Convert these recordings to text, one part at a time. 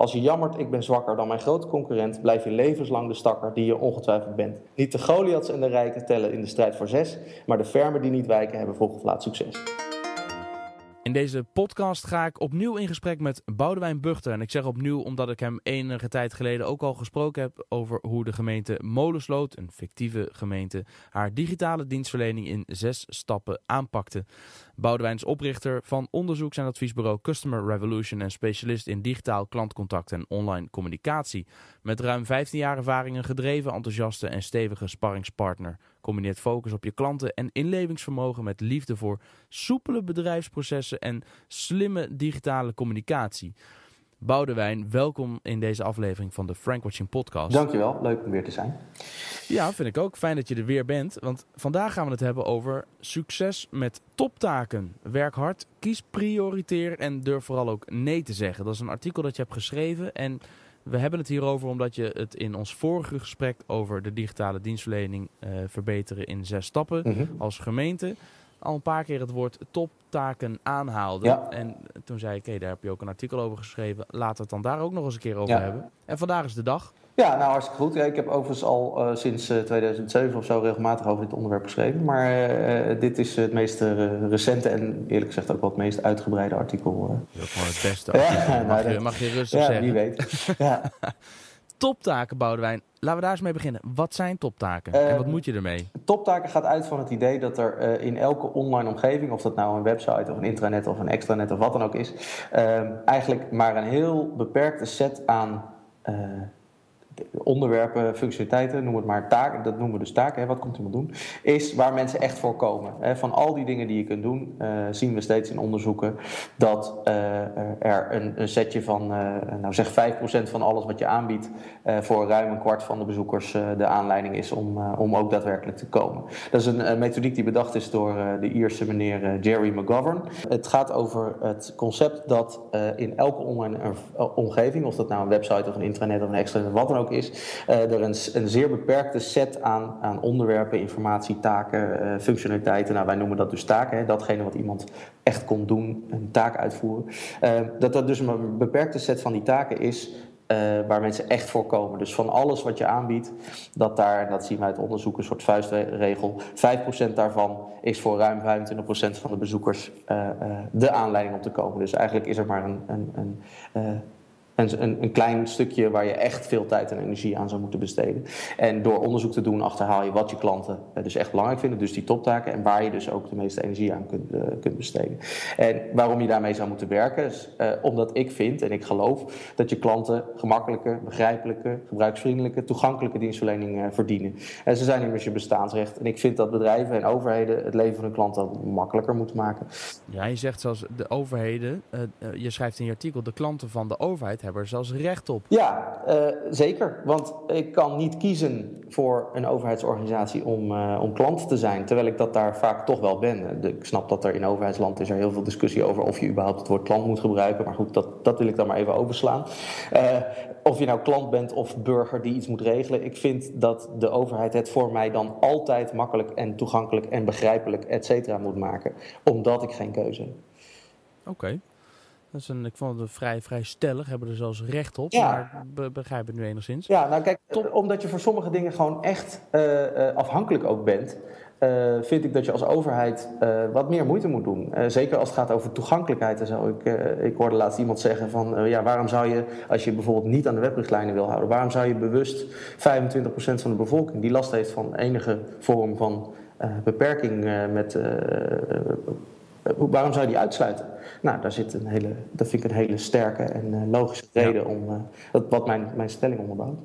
Als je jammert, ik ben zwakker dan mijn grote concurrent, blijf je levenslang de stakker die je ongetwijfeld bent. Niet de Goliaths en de rijken tellen in de strijd voor zes, maar de fermen die niet wijken hebben vroeg of laat succes. In deze podcast ga ik opnieuw in gesprek met Boudewijn Buchter. En ik zeg opnieuw omdat ik hem enige tijd geleden ook al gesproken heb over hoe de gemeente Molensloot, een fictieve gemeente, haar digitale dienstverlening in zes stappen aanpakte. Boudewijn is oprichter van onderzoeks- en adviesbureau Customer Revolution en specialist in digitaal klantcontact en online communicatie. Met ruim 15 jaar ervaring een gedreven, enthousiaste en stevige sparringspartner. Combineert focus op je klanten en inlevingsvermogen met liefde voor soepele bedrijfsprocessen en slimme digitale communicatie. Boudewijn, welkom in deze aflevering van de Frank Watching Podcast. Dankjewel, leuk om weer te zijn. Ja, vind ik ook. Fijn dat je er weer bent. Want vandaag gaan we het hebben over succes met toptaken. Werk hard, kies prioriteer en durf vooral ook nee te zeggen. Dat is een artikel dat je hebt geschreven en we hebben het hierover omdat je het in ons vorige gesprek over de digitale dienstverlening uh, verbeteren in zes stappen Mhm. als gemeente al een paar keer het woord toptaken aanhaalde. Ja. En toen zei ik, hé, daar heb je ook een artikel over geschreven. Laten we het dan daar ook nog eens een keer over Ja. hebben. En vandaag is de dag. Ja, nou hartstikke goed. Ik heb overigens al eh, sinds eh, 2007 of zo regelmatig over dit onderwerp geschreven. Maar eh, eh, dit is het meest eh, recente en eerlijk gezegd ook wel het meest uitgebreide artikel. eh. Dat is gewoon het beste. Ja, nou, mag, je, dat- mag je rustig ja, zeggen. wie weet. ja. Toptaken, Boudewijn. Laten we daar eens mee beginnen. Wat zijn toptaken? Eh, en wat moet je ermee? Toptaken gaat uit van het idee dat er eh, in elke online omgeving, of dat nou een website of een intranet of een extranet of wat dan ook is, eh, eigenlijk maar een heel beperkte set aan eh, onderwerpen, functionaliteiten, noem het maar taken, dat noemen we dus taken, hè, wat komt iemand doen, is waar mensen echt voor komen. Hè. Van al die dingen die je kunt doen, eh, zien we steeds in onderzoeken dat eh, er een, setje van, eh, nou zeg 5% van alles wat je aanbiedt, voor ruim een kwart van de bezoekers de aanleiding is om, om ook daadwerkelijk te komen. Dat is een, methodiek die bedacht is door de Ierse meneer Jerry McGovern. Het gaat over het concept dat in elke online omgeving, of dat nou een website of een intranet of een extranet, wat dan ook is, eh, er een, een zeer beperkte set aan, aan onderwerpen, informatie, taken, eh, functionaliteiten. Nou, wij noemen dat dus taken, hè, datgene wat iemand echt kon doen, een taak uitvoeren. Eh, dat dat dus een beperkte set van die taken is waar mensen echt voor komen. Dus van alles wat je aanbiedt, dat daar, dat zien wij uit onderzoek, een soort vuistregel, 5% daarvan is voor ruim 25% van de bezoekers de aanleiding om te komen. Dus eigenlijk is er maar een, een, een, een, een, klein stukje waar je echt veel tijd en energie aan zou moeten besteden. En door onderzoek te doen achterhaal je wat je klanten eh, dus echt belangrijk vinden, dus die toptaken, en waar je dus ook de meeste energie aan kunt, eh, kunt besteden. En waarom je daarmee zou moeten werken, is eh, omdat ik vind en ik geloof dat je klanten gemakkelijke, begrijpelijke, gebruiksvriendelijke, toegankelijke dienstverlening verdienen. En ze zijn immers je bestaansrecht. En ik vind dat bedrijven en overheden het leven van hun klanten makkelijker moeten maken. Ja, je zegt zelfs de overheden. je schrijft in je artikel, de klanten van de overheid hebben er zelfs recht op. Ja, eh, zeker. Want ik kan niet kiezen voor een overheidsorganisatie om, eh, om klant te zijn, terwijl ik dat daar vaak toch wel ben. Ik snap dat er in overheidsland is er heel veel discussie over of je überhaupt het woord klant moet gebruiken. Maar goed, dat, dat wil ik dan maar even overslaan. Eh, of je nou klant bent of burger die iets moet regelen. Ik vind dat de overheid het voor mij dan altijd makkelijk en toegankelijk en begrijpelijk, et cetera, moet maken. Omdat ik geen keuze heb. Oké. Dat is een, ik vond het vrij, vrij stellig, hebben er zelfs recht op. Ja. Maar be- begrijp het nu enigszins. Ja, nou kijk, eh, omdat je voor sommige dingen gewoon echt eh, eh, afhankelijk ook bent, vind ik dat je als overheid wat meer moeite moet doen. Zeker als het gaat over toegankelijkheid en zo. Ik, ik hoorde laatst iemand zeggen van, ja, waarom zou je, als je bijvoorbeeld niet aan de webrichtlijnen wil houden, waarom zou je bewust 25% van de bevolking die last heeft van enige vorm van beperking met... eh, waarom zou je die uitsluiten? Nou, daar zit een hele, dat vind ik een hele sterke en eh, logische Ja. reden om eh, dat, wat mijn, mijn stelling onderbouwt.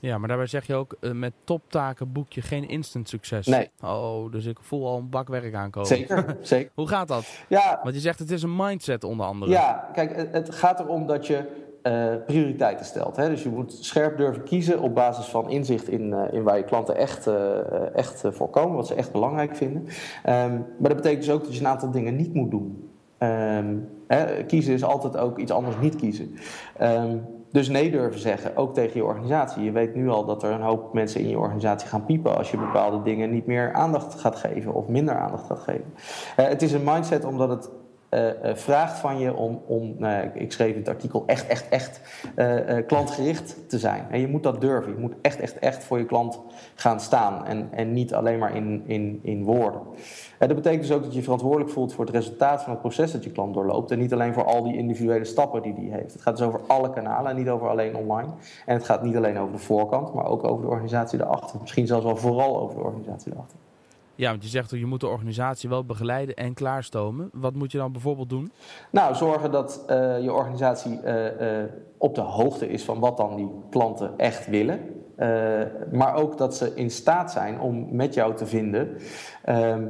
Ja, maar daarbij zeg je ook, met toptaken boek je geen instant succes. Nee. Oh, dus ik voel al een bak werk aankomen. Zeker, zeker. Hoe gaat dat? Ja, Want je zegt het is een mindset onder andere. ja kijk, het gaat erom dat je eh, prioriteiten stelt. Hè? Dus je moet scherp durven kiezen op basis van inzicht in, eh, in waar je klanten echt, eh, echt eh, voor komen, wat ze echt belangrijk vinden. Ehm, maar dat betekent dus ook dat je een aantal dingen niet moet doen. Ehm, hè, kiezen is altijd ook iets anders niet kiezen. Ehm, dus nee durven zeggen, ook tegen je organisatie. Je weet nu al dat er een hoop mensen in je organisatie gaan piepen als je bepaalde dingen niet meer aandacht gaat geven of minder aandacht gaat geven. Het is een mindset omdat het vraagt van je om, om nou ik schreef in het artikel, echt, echt, echt klantgericht te zijn. En je moet dat durven. Je moet echt, echt, echt voor je klant gaan staan. En, en niet alleen maar in, in, in woorden. dat betekent dus ook dat je je verantwoordelijk voelt voor het resultaat van het proces dat je klant doorloopt. En niet alleen voor al die individuele stappen die die heeft. Het gaat dus over alle kanalen en niet over alleen online. En het gaat niet alleen over de voorkant, maar ook over de organisatie erachter. Misschien zelfs wel vooral over de organisatie erachter. Ja, want je zegt dat je moet de organisatie wel begeleiden en klaarstomen. Wat moet je dan bijvoorbeeld doen? Nou, zorgen dat uh, je organisatie uh, uh, op de hoogte is van wat dan die klanten echt willen. maar ook dat ze in staat zijn om met jou te vinden ehm,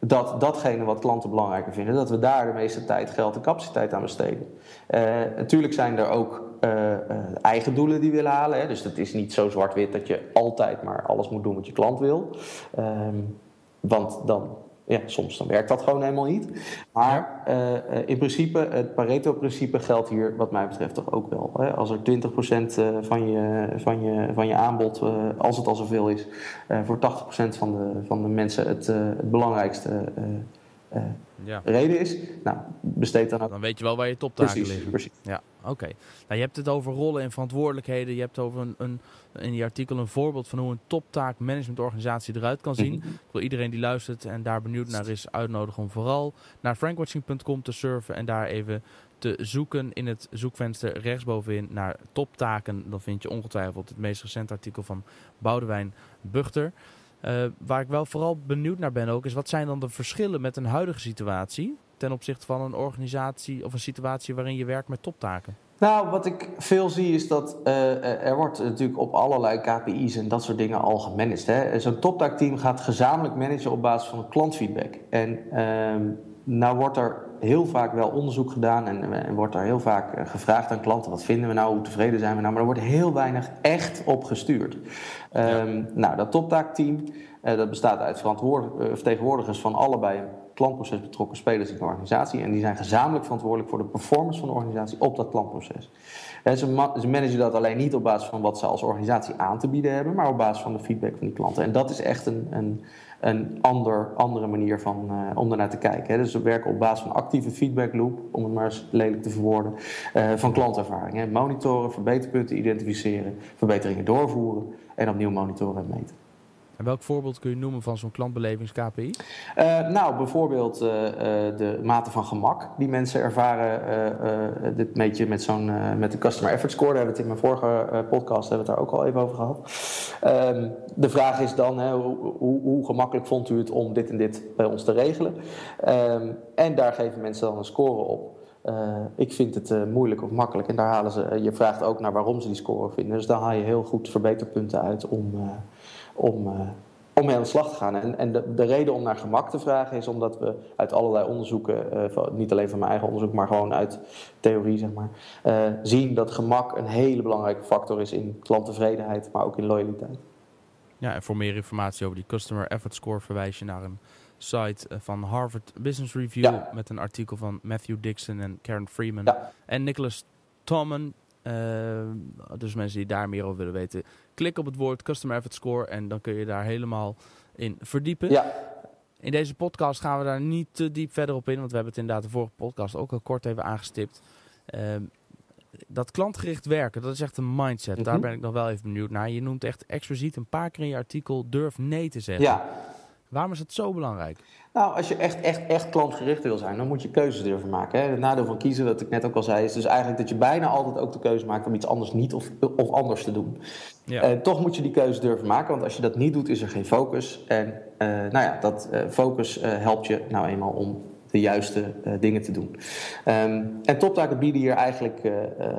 dat datgene wat klanten belangrijker vinden, dat we daar de meeste tijd, geld en capaciteit aan besteden. natuurlijk zijn er ook eigen doelen die willen halen. Hè. Dus het is niet zo zwart-wit dat je altijd maar alles moet doen wat je klant wil. Ehm, want dan, ja, soms dan werkt dat gewoon helemaal niet. Maar uh, in principe, het Pareto-principe geldt hier wat mij betreft toch ook wel. Hè? Als er 20% eh, van je, van, je, van je aanbod, uh, als het al zoveel is, voor 80% van de, van de mensen het, het belangrijkste ja. reden is, nou, besteed dan ook. Dan weet je wel waar je toptaken precies, liggen. Precies. Ja, oké. Nou, je hebt het over rollen en verantwoordelijkheden. Je hebt over een, een, in die artikel een voorbeeld van hoe een toptaak managementorganisatie eruit kan zien. Mhm. Ik wil iedereen die luistert en daar benieuwd naar is, uitnodigen om vooral naar frankwatching.com te surfen en daar even te zoeken in het zoekvenster rechtsbovenin naar toptaken. Dan vind je ongetwijfeld het meest recente artikel van Boudewijn Buchter. Uh, waar ik wel vooral benieuwd naar ben ook, is wat zijn dan de verschillen met een huidige situatie ten opzichte van een organisatie of een situatie waarin je werkt met toptaken? Nou, wat ik veel zie is dat uh, er wordt natuurlijk op allerlei KPI's en dat soort dingen al gemanaged. Zo'n toptaakteam gaat gezamenlijk managen op basis van klantfeedback. En uh, nou wordt er heel vaak wel onderzoek gedaan en, en wordt er heel vaak eh, gevraagd aan klanten: wat vinden we nou, hoe tevreden zijn we nou? Maar er wordt heel weinig echt op gestuurd. Um, nou, dat toptaakteam uh, dat bestaat uit vertegenwoordigers van allebei klantproces betrokken spelers in de organisatie. En die zijn gezamenlijk verantwoordelijk voor de performance van de organisatie op dat klantproces. En ze, ze managen dat alleen niet op basis van wat ze als organisatie aan te bieden hebben, maar op basis van de feedback van die klanten. En dat is echt een, een, een ander, andere manier van, uh, om ernaar te kijken. Hè. Dus we werken op basis van actieve feedback loop, om het maar eens lelijk te verwoorden, uh, van klantervaring. Hè. Monitoren, verbeterpunten identificeren, verbeteringen doorvoeren en opnieuw monitoren en meten. En welk voorbeeld kun je noemen van zo'n klantbelevings-KPI? Eh, nou, bijvoorbeeld uh, de mate van gemak die mensen ervaren. dit meet je met, zo'n, met de Customer Effort Score. Daar hebben we het in mijn vorige podcast hebben we daar ook al even over gehad. Ehm, de vraag is dan, hè, hoe, hoe, hoe, gemakkelijk vond u het om dit en dit bij ons te regelen? Ehm, en daar geven mensen dan een score op. ik vind het moeilijk of makkelijk. En daar halen ze, je vraagt ook naar waarom ze die score vinden. Dus daar haal je heel goed verbeterpunten uit om, om, uh, om mee aan de slag te gaan. En, en de, de, reden om naar gemak te vragen is omdat we uit allerlei onderzoeken, uh, niet alleen van mijn eigen onderzoek, maar gewoon uit theorie, zeg maar, uh, zien dat gemak een hele belangrijke factor is in klanttevredenheid, maar ook in loyaliteit. Ja, en voor meer informatie over die Customer Effort Score verwijs je naar een site van Harvard Business Review ja. met een artikel van Matthew Dixon en Karen Freeman ja. en Nicholas Tommen. Uh, dus mensen die daar meer over willen weten, klik op het woord Customer Effort Score en dan kun je daar helemaal in verdiepen. Ja. In deze podcast gaan we daar niet te diep verder op in, want we hebben het inderdaad de vorige podcast ook al kort even aangestipt. Uh, dat klantgericht werken, dat is echt een mindset. Daar mhm. ben ik nog wel even benieuwd naar. Je noemt echt expliciet een paar keer in je artikel durf nee te zeggen. Ja. Waarom is het zo belangrijk? Nou, als je echt, echt, echt klantgericht wil zijn, dan moet je keuzes durven maken. Hè. Het nadeel van kiezen, wat ik net ook al zei, is dus eigenlijk dat je bijna altijd ook de keuze maakt om iets anders niet of, of anders te doen. Ja. Uh, toch moet je die keuze durven maken, want als je dat niet doet, is er geen focus. En uh, nou ja, dat uh, focus helpt je nou eenmaal om de juiste dingen te doen. Um, en toptaken bieden hier eigenlijk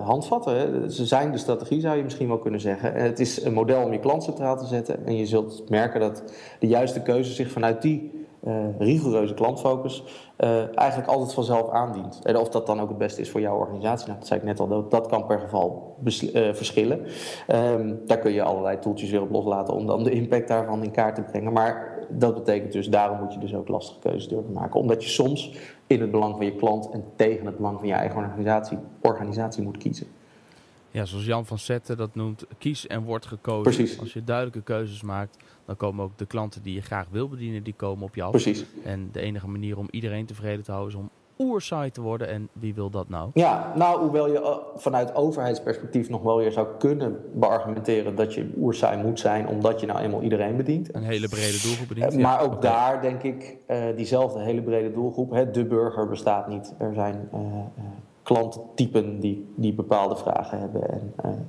handvatten. Hè. Ze zijn de strategie, zou je misschien wel kunnen zeggen. En het is een model om je klant centraal te zetten. En je zult merken dat de juiste keuze zich vanuit die rigoureuze klantfocus uh, eigenlijk altijd vanzelf aandient. En of dat dan ook het beste is voor jouw organisatie, nou, dat zei ik net al, dat, dat kan per geval uh, verschillen. Um, daar kun je allerlei toeltjes weer op loslaten om dan de impact daarvan in kaart te brengen. Maar dat betekent dus, daarom moet je dus ook lastige keuzes durven maken. Omdat je soms in het belang van je klant en tegen het belang van je eigen organisatie, organisatie moet kiezen. Ja, zoals Jan van Zetten dat noemt, kies en word gekozen. Precies. Als je duidelijke keuzes maakt, dan komen ook de klanten die je graag wil bedienen, die komen op je af. Precies. En de enige manier om iedereen tevreden te houden is om oersite te worden. En wie wil dat nou? Ja, nou, hoewel je uh, vanuit overheidsperspectief nog wel weer zou kunnen beargumenteren dat je oersaai moet zijn, omdat je nou eenmaal iedereen bedient. Een hele brede doelgroep bedient. Uh, maar ook okay. daar denk ik, uh, diezelfde hele brede doelgroep. Hè, de burger bestaat niet. Er zijn klanttypen die, die bepaalde vragen hebben. En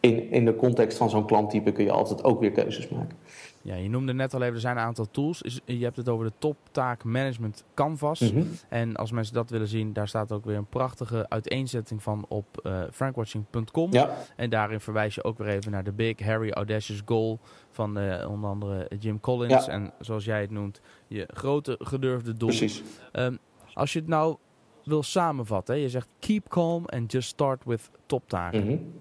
in, in de context van zo'n klanttype kun je altijd ook weer keuzes maken. Ja, je noemde net al even, er zijn een aantal tools. Je hebt het over de Top Taak Management Canvas. Mm -hmm. En als mensen dat willen zien, daar staat ook weer een prachtige uiteenzetting van op uh, frankwatching.com. Ja. En daarin verwijs je ook weer even naar de Big Harry Audacious Goal van uh, onder andere Jim Collins. Ja. En zoals jij het noemt, je grote gedurfde doel. Precies. Um, als je het nou wil samenvatten, je zegt keep calm and just start with toptaken. Mm.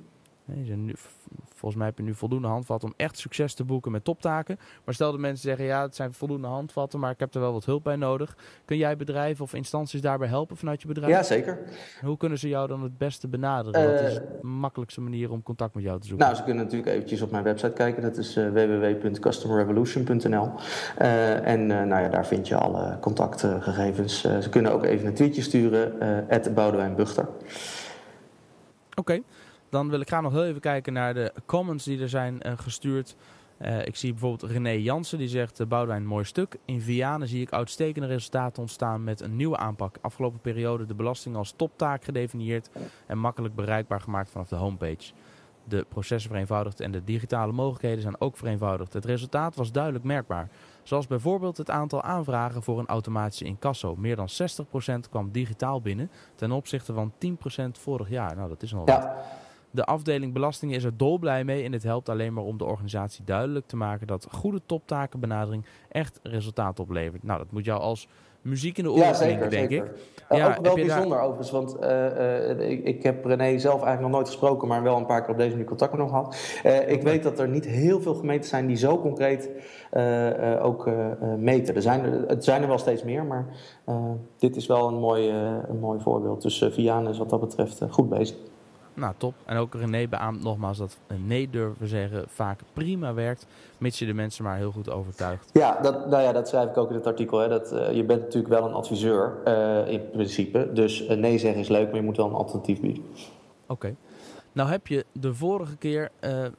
Volgens mij heb je nu voldoende handvatten om echt succes te boeken met toptaken. Maar stel dat mensen zeggen, ja, het zijn voldoende handvatten, maar ik heb er wel wat hulp bij nodig. Kun jij bedrijven of instanties daarbij helpen vanuit je bedrijf? Ja, zeker. Hoe kunnen ze jou dan het beste benaderen? Uh, Wat is de makkelijkste manier om contact met jou te zoeken? Nou, ze kunnen natuurlijk eventjes op mijn website kijken. Dat is uh, www.customerrevolution.nl uh, En nou ja, daar vind je alle contactgegevens. ze kunnen ook even een tweetje sturen, uh. Oké. Okay. Dan wil ik graag nog heel even kijken naar de comments die er zijn uh, gestuurd. Uh, ik zie bijvoorbeeld René Jansen die zegt: uh, Boudewijn, mooi stuk. In Vianen zie ik uitstekende resultaten ontstaan met een nieuwe aanpak. Afgelopen periode de belasting als toptaak gedefinieerd en makkelijk bereikbaar gemaakt vanaf de homepage. De processen vereenvoudigd en de digitale mogelijkheden zijn ook vereenvoudigd. Het resultaat was duidelijk merkbaar. Zoals bijvoorbeeld het aantal aanvragen voor een automatische incasso. Meer dan 60% kwam digitaal binnen ten opzichte van 10% vorig jaar. Nou, dat is nog ja. wat. De afdeling belastingen is er dolblij mee en het helpt alleen maar om de organisatie duidelijk te maken dat goede toptakenbenadering echt resultaat oplevert. Nou, dat moet jou als muziek in de oren ja, zeker, denk zeker. ik. Uh, Ja, ook wel daar- bijzonder overigens, want eh, eh, ik, ik heb René zelf eigenlijk nog nooit gesproken, maar wel een paar keer op deze manier contact met hem gehad. Eh, ik weet dat er niet heel veel gemeenten zijn die zo concreet eh, eh, ook eh, eh, meten. Er zijn er, het zijn er wel steeds meer, maar eh, dit is wel een mooi, eh, een mooi voorbeeld. Dus Vianen is wat dat betreft eh, goed bezig. Nou, top. En ook René beaamt nogmaals dat een nee durven zeggen vaak prima werkt, mits je de mensen maar heel goed overtuigt. Ja, dat, nou ja, dat schrijf ik ook in het artikel. Hè, dat, eh, je bent natuurlijk wel een adviseur eh, in principe. Dus eh, nee zeggen is leuk, maar je moet wel een alternatief bieden. Oké. Nou heb je de vorige keer eh, eh,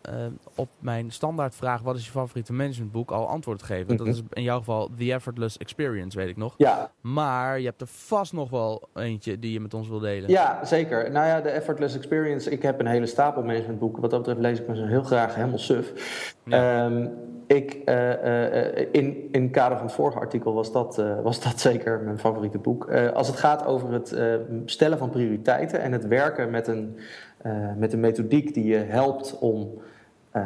op mijn standaardvraag wat is je favoriete managementboek al antwoord gegeven. Dat Mhm. is in jouw geval The Effortless Experience, weet ik nog. Ja, Maar je hebt er vast nog wel eentje die je met ons wil delen. Ja, zeker. Nou ja, de Effortless Experience. Ik heb een hele stapel managementboeken. Wat dat betreft lees ik me zo heel graag helemaal suf. Ja. Ehm, ik, eh, in, in het kader van het vorige artikel was dat, was dat zeker mijn favoriete boek. Als het gaat over het stellen van prioriteiten en het werken met een, met een methodiek die je helpt om, eh,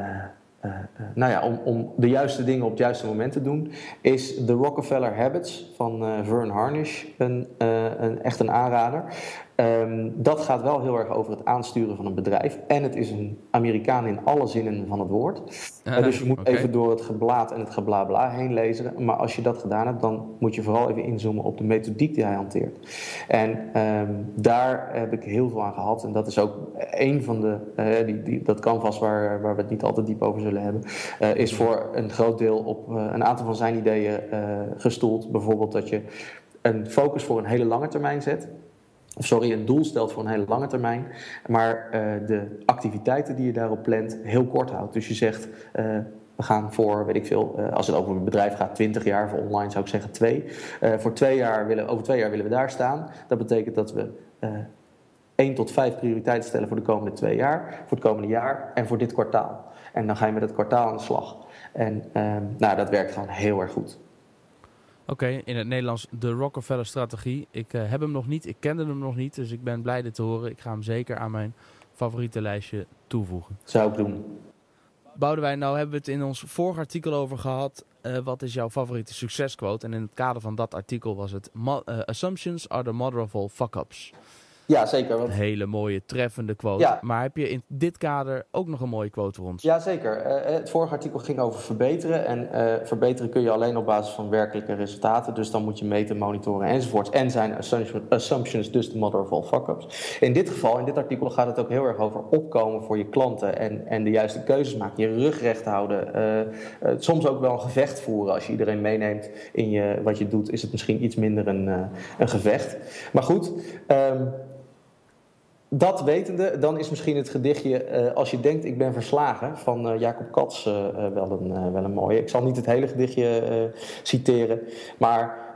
eh, eh, nou ja, om, om de juiste dingen op het juiste moment te doen, is The Rockefeller Habits van eh, Vern Harnish een, eh, een, echt een aanrader. Ehm, dat gaat wel heel erg over het aansturen van een bedrijf. En het is een Amerikaan in alle zinnen van het woord. Eh, Eh, dus je moet even door het geblaat en het geblabla heen lezen. Maar als je dat gedaan hebt, dan moet je vooral even inzoomen op de methodiek die hij hanteert. En ehm, daar heb ik heel veel aan gehad. En dat is ook een van de, eh, die, die, dat canvas waar, waar we het niet altijd diep over zullen hebben, eh, is voor een groot deel op een aantal van zijn ideeën gestoeld. Bijvoorbeeld dat je een focus voor een hele lange termijn zet. Of sorry, een doel stelt voor een hele lange termijn. Maar eh, de activiteiten die je daarop plant heel kort houdt. Dus je zegt, eh, we gaan voor, weet ik veel, eh, als het over een bedrijf gaat, 20 jaar. Voor online zou ik zeggen twee. Voor twee jaar willen, over twee jaar willen we daar staan. Dat betekent dat we één tot vijf prioriteiten stellen voor de komende twee jaar. Voor het komende jaar en voor dit kwartaal. En dan ga je met het kwartaal aan de slag. En ehm, nou, dat werkt gewoon heel erg goed. Oké, in het Nederlands de Rockefeller strategie. Ik eh, heb hem nog niet, ik kende hem nog niet, dus ik ben blij dit te horen. Ik ga hem zeker aan mijn favoriete lijstje toevoegen. Zou ik doen. Boudewijn, nou hebben we het in ons vorige artikel over gehad. eh, wat is jouw favoriete succesquote? En in het kader van dat artikel was het... "Mo- eh, Assumptions are the mother of all fuck-ups. Ja, zeker. Een hele mooie, treffende quote. Maar heb je in dit kader ook nog een mooie quote voor ons? Ja, zeker. Uh, het vorige artikel ging over verbeteren. En uh, verbeteren kun je alleen op basis van werkelijke resultaten. Dus dan moet je meten, monitoren enzovoorts. En zijn assumptions dus de mother of all fuck-ups. In dit geval, in dit artikel, gaat het ook heel erg over opkomen voor je klanten. En, en de juiste keuzes maken. Je rug recht houden. Uh, soms ook wel een gevecht voeren. Als je iedereen meeneemt in je, wat je doet, is het misschien iets minder een, een gevecht. Maar goed... Um, dat wetende, dan is misschien het gedichtje uh, Als je denkt ik ben verslagen van uh, Jacob Katz uh, wel, een, wel een mooie. Ik zal niet het hele gedichtje citeren, maar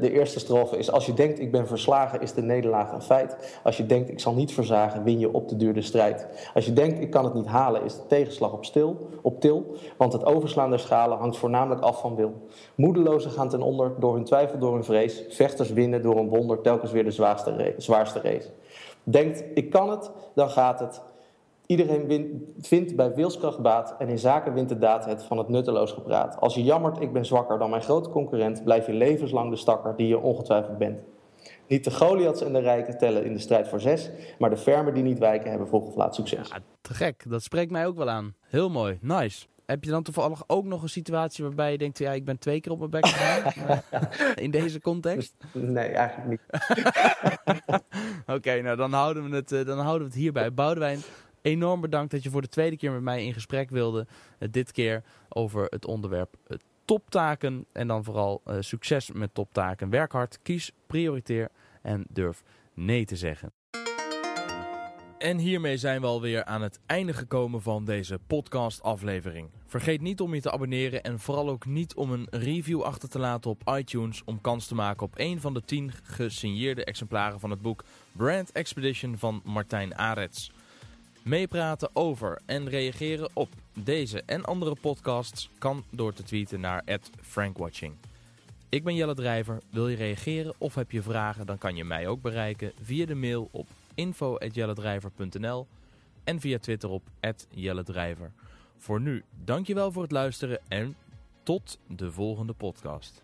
de eerste strofe is Als je denkt ik ben verslagen is de nederlaag een feit. Als je denkt ik zal niet verzagen win je op de duur de strijd. Als je denkt ik kan het niet halen is de tegenslag op, stil, op til. Want het overslaan der schalen hangt voornamelijk af van wil. Moedelozen gaan ten onder door hun twijfel, door hun vrees. Vechters winnen door een wonder telkens weer de zwaarste, zwaarste race denkt, ik kan het, dan gaat het. Iedereen vindt bij wilskracht baat en in zaken wint de daad het van het nutteloos gepraat. Als je jammert, ik ben zwakker dan mijn grote concurrent, blijf je levenslang de stakker die je ongetwijfeld bent. Niet de Goliaths en de rijken tellen in de strijd voor zes, maar de fermen die niet wijken hebben vroeg of laat succes. Te gek, dat spreekt mij ook wel aan. Heel mooi, nice. Heb je dan toevallig ook nog een situatie waarbij je denkt, ja, ik ben twee keer op mijn bek gegaan? in deze context? Nee, eigenlijk niet. Oké, nou dan houden, we het, eh, dan houden we het hierbij. Boudewijn, enorm bedankt dat je voor de tweede keer met mij in gesprek wilde. Uh, dit keer over het onderwerp uh, toptaken. En dan vooral succes met toptaken. Werk hard, kies, prioriteer en durf nee te zeggen. En hiermee zijn we alweer aan het einde gekomen van deze podcast-aflevering. Vergeet niet om je te abonneren en vooral ook niet om een review achter te laten op iTunes om kans te maken op een van de 10 gesigneerde exemplaren van het boek Brand Expedition van Martijn Arets. Meepraten over en reageren op deze en andere podcasts kan door te tweeten naar @frankwatching. Ik ben Jelle Drijver. Wil je reageren of heb je vragen, dan kan je mij ook bereiken via de mail op info.jelledrijver.nl en via Twitter op @jelledrijver. Voor nu, dankjewel voor het luisteren en tot de volgende podcast.